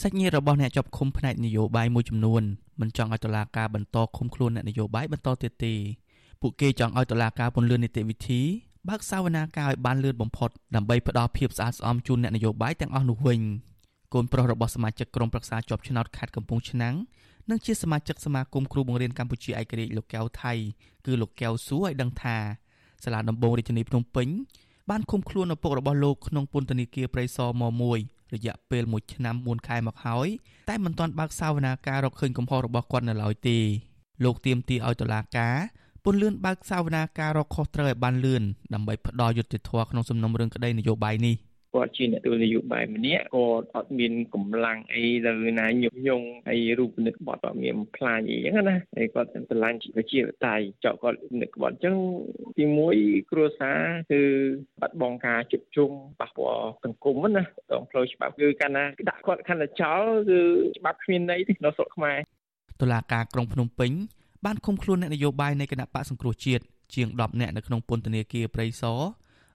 សាច់ញាតិរបស់អ្នកជាប់ឃុំផ្នែកនយោបាយមួយចំនួនមិនចង់ឲ្យតុលាការបន្តឃុំខ្លួនអ្នកនយោបាយបន្តទៀតទេពួកគេចង់ឲ្យតុលាការពន្យានីតិវិធីបើកសវនាការឲ្យបានលឿនបំផុតដើម្បីផ្ដល់ភាពស្អាតស្អំជូនអ្នកនយោបាយទាំងអស់នោះវិញកូនប្រុសរបស់សមាជិកក្រុមប្រឹក្សាជាប់ឆ្នោតខេត្តកំពង់ឆ្នាំងនិងជាសមាជិកសមាគមគ្រូបង្រៀនកម្ពុជាឯករាជ្យលោកកែវថៃគឺលោកកែវសួរឲ្យដឹងថាសាលាដំបងរាជធានីភ្នំពេញបានឃុំខ្លួនឪពុករបស់លោកក្នុងពន្ធនាគារព្រៃសរម1 រយៈពេល1ឆ្នាំ4ខែមកហើយតែមិនទាន់បើកសវនាការរកឃើញកំហុសរបស់គាត់នៅឡើយទេលោកទៀមទីឲ្យតុលាការពន្លឿនបើកសវនាការរកខុសត្រូវឲ្យបានលឿនដើម្បីផ្ដល់យុត្តិធម៌ក្នុងសំណុំរឿងក្តីនយោបាយនេះ គាត់ជាអ្នកទទួលនយោបាយម្នាក់គាត់អត់មានកម្លាំងអីទៅណាញុកញងហើយរូបនិកបត់អត់មានផ្លាញអីចឹងណាហើយគាត់ស្រឡាញ់ជីវជាតៃចောက်គាត់និកបត់ចឹងទីមួយគ្រួសារគឺបាត់បង់ការជិតជុំប៉ះពាល់សង្គមណាដងផ្លូវច្បាប់គឺកាលណាដាក់គាត់ខណ្ឌចោលគឺច្បាប់គ្មានន័យទេនៅស្រុកខ្មែរតុលាការក្រុងភ្នំពេញបានឃុំខ្លួនអ្នកនយោបាយនៃគណៈបកសង្គ្រោះជាតិជាង10នាក់នៅក្នុងពន្ធនាគារព្រៃសរ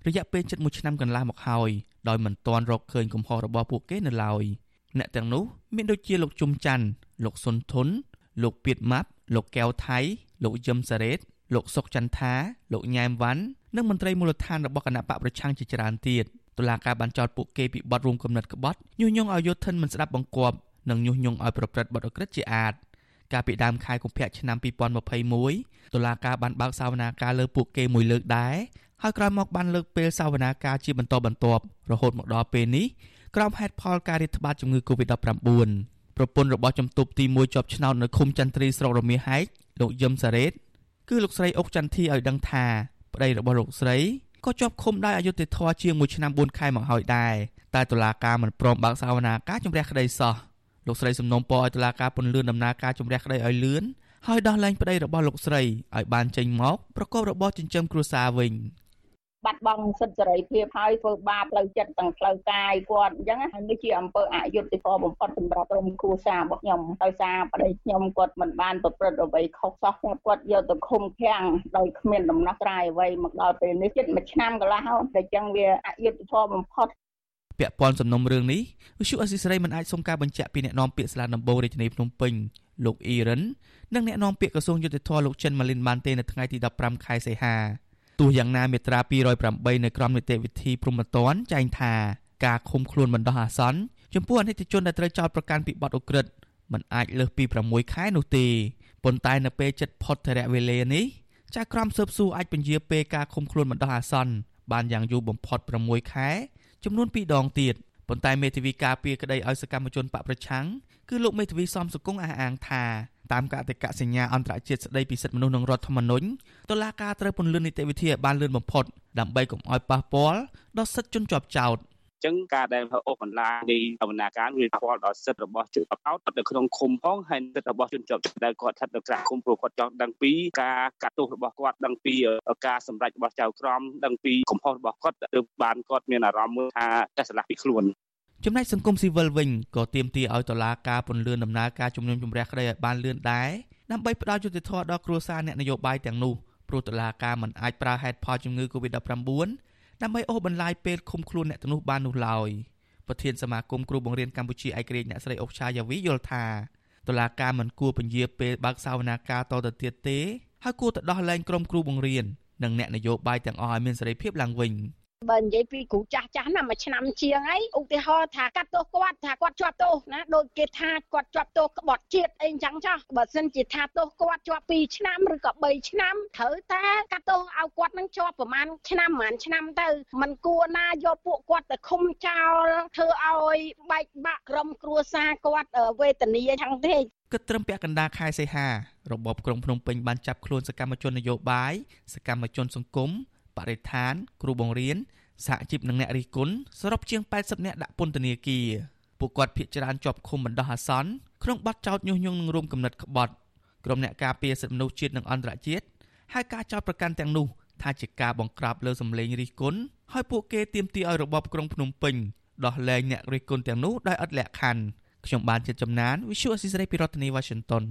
រយៈពេលជិត1ឆ្នាំកន្លះមកហើយដោយមិនទាន់រកឃើញកំហុសរបស់ពួកគេនៅឡើយអ្នកទាំងនោះមានដូចជាលោកជុំច័ន្ទលោកសុនធុនលោកពៀតម៉ាប់លោកកែវថៃលោកយឹមសារ៉េតលោកសុកចន្ទថាលោកញ៉ែមវ៉ាន់និងមន្ត្រីមូលដ្ឋានរបស់គណៈបកប្រឆាំងជាច្រើនទៀតតុលាការបានចោទពួកគេពីបទរួមគំនិតក្បត់ញុះញង់ឲ្យយុធិនមិនស្ដាប់បង្គាប់និងញុះញង់ឲ្យប្រព្រឹត្តបទអក្រិតជាអាតកាលពីដើមខែកុម្ភៈឆ្នាំ2021តុលាការបានបើកសវនាការលើពួកគេមួយលើកដែរ ហើយក្រោយមកបានលើកពេលសវនាការជាបន្តបន្ទាប់រហូតមកដល់ពេលនេះក្រោមហេតុផលការរាតត្បាតជំងឺ Covid-19 ប្រពន្ធរបស់ជំទប់ទី1ជាប់ឆ្នោតនៅឃុំចន្ទ្រីស្រុករមៀហែកលោកយឹមសារ៉េតគឺលោកស្រីអុកចន្ទធីឲ្យដឹងថាប្តីរបស់លោកស្រីក៏ជាប់ឃុំដោយអយុត្តិធម៌ជាង1ឆ្នាំ4ខែមកហើយដែរតែតុលាការមិនព្រមបើកសវនាការជំរះក្តីសោះលោកស្រីសំណូមពរឲ្យតុលាការពន្យាដំណើរការជំរះក្តីឲ្យលឿនហើយដោះលែងប្តីរបស់លោកស្រីឲ្យបានចេញមកប្រកបរបរចិញ្ចឹមគ្រួសារវិញ បាត់បង់សិទ្ធិសេរីភាពហើយធ្វើបាបផ្លូវចិត្តទាំងផ្លូវកាយគាត់អញ្ចឹងហើយនេះជាអំពើអយុត្តិធម៌បំផុតសម្រាប់ក្រុមគ្រួសាររបស់ខ្ញុំដោយសារប្តីខ្ញុំគាត់មិនបានប្រព្រឹត្តអ្វីខុសសោះគាត់យកទៅឃុំឃាំងដោយគ្មានដំណោះស្រាយអ្វីមកដល់ពេលនេះជិតមួយឆ្នាំកន្លះហើយតែអញ្ចឹងវាអយុត្តិធម៌បំផុតពាក់ព័ន្ធសំណុំរឿងនេះវិសុអសិសរីមិនអាចសុំការបញ្ជាក់ពីអ្នកនាំពាក្យស្លាដំបងរាជធានីភ្នំពេញលោកអ៊ីរ៉ាននិងអ្នកនាំពាក្យក្រសួងយុតិធម៌លោកចិនម៉ាលីនបានទេនៅថ្ងៃទី15ខែសីហា ទោះយ៉ាងណាមាត្រា208នៃក្រមនីតិវិធីព្រហ្មទណ្ឌចែងថាការឃុំខ្លួនបណ្ដោះអាសន្នចំពោះអនិច្ចជនដែលត្រូវចោទប្រកាន់ពីបទឧក្រិដ្ឋមិនអាចលើសពី6ខែនោះទេប៉ុន្តែនៅពេលជិតផុតរយៈវេលានេះចៅក្រមស៊ើបសួរអាចពន្យាពេលការឃុំខ្លួនបណ្ដោះអាសន្នបានយ៉ាងយូរបំផុត6ខែចំនួន2ដងទៀតប៉ុន្តែមេធាវីការពារក្តីឲ្យសកម្មជនបកប្រឆាំងគឺលោកមេធាវីសំសុគង្គអះអាងថា តាមកតិកៈសញ្ញាអន្តរជាតិស្តីពីសិទ្ធិមនុស្សនិងរដ្ឋធម្មនុញ្ញតុលាការត្រូវពន្លឿននីតិវិធីឲ្យបានលឿនបំផុតដើម្បីកុំឲ្យប៉ះពាល់ដល់សិទ្ធិជនជាប់ចោតចឹងការដែលអូសបន្លាយនៃដំណើរការវាប៉ះពាល់ដល់សិទ្ធិរបស់ជនជាប់ចោតនៅក្នុងឃុំផងហើយសិទ្ធិរបស់ជនជាប់ដែលគាត់ស្ថិតនៅក្រៅឃុំព្រោះគាត់ចង់ដឹងពីការកាត់ទោសរបស់គាត់ដឹងពីការសម្រេចរបស់ចៅក្រមដឹងពីកំហុសរបស់គាត់ទើបបានគាត់មានអារម្មណ៍ថាតែឆ្លាស់ពីខ្លួន ចំណែកសង្គមស៊ីវិលវិញក៏ទាមទារឲ្យតុលាការពន្យាដំណើរការជំនុំជម្រះក្តីឲ្យបានលឿនដែរដើម្បីផ្ដល់យុត្តិធម៌ដល់គ្រួសារអ្នកនយោបាយទាំងនោះព្រោះតុលាការមិនអាចប្រើហេតុផលជំងឺ Covid-19 ដើម្បីអូសបន្លាយពេលឃុំខ្លួនអ្នកទាំងនោះបាននោះឡើយប្រធានសមាគមគ្រូបង្រៀនកម្ពុជាឯករាជ្យអ្នកស្រីអុកឆាយាវីយល់ថាតុលាការមិនគួរពន្យាពេលបើកសវនាការតទៅទៀតទេហើយគួរទៅដោះលែងក្រុមគ្រូបង្រៀននិងអ្នកនយោបាយទាំងអស់ឲ្យមានសេរីភាពឡើងវិញ។ បើនិយាយពីគ្រូចាស់ចាស់ណាមួយឆ្នាំជាងអីឧទាហរណ៍ថាកាត់ទោសគាត់ថាគាត់ជាប់ទោសណាដូចគេថាគាត់ជាប់ទោសក្បត់ជាតិអីចឹងចាស់បើសិនជាថាទោសគាត់ជាប់2ឆ្នាំឬក៏3ឆ្នាំត្រូវតែកាត់ទោសឲ្យគាត់នឹងជាប់ប្រហែលឆ្នាំប្រហែលឆ្នាំទៅมันគួរណាយកពួកគាត់ទៅឃុំចោលធ្វើឲ្យបែកបាក់ក្រុមគ្រួសារគាត់វេទនាចឹងទេគិតត្រឹមពាក់កណ្ដាលខែសីហារបបក្រុងភ្នំពេញបានចាប់ខ្លួនសកម្មជននយោបាយសកម្មជនសង្គម បរិស្ថាន គ្រូបង្រៀនសហជីពនិងអ្នករិះគន់សរុបជាង80នាក់ដាក់ពន្ធនាគារពួកគាត់ភ័យច្រើនជាប់ឃុំបណ្ដោះអាសន្នក្នុងបទចោទញុះញង់និងរួមគំនិតក្បត់ក្រុមអ្នកការពារសិទ្ធិមនុស្សជាតិនិងអន្តរជាតិហើយការចោទប្រកាន់ទាំងនោះថាជាការបង្ក្រាបលើសម្លេងរិះគន់ហើយពួកគេទាមទារឲ្យរបបក្រុងភ្នំពេញដោះលែងអ្នករិះគន់ទាំងនោះដោយឥតលក្ខខណ្ឌខ្ញុំបានជាចំណាន Visual Assisray ពីរដ្ឋធានី Washington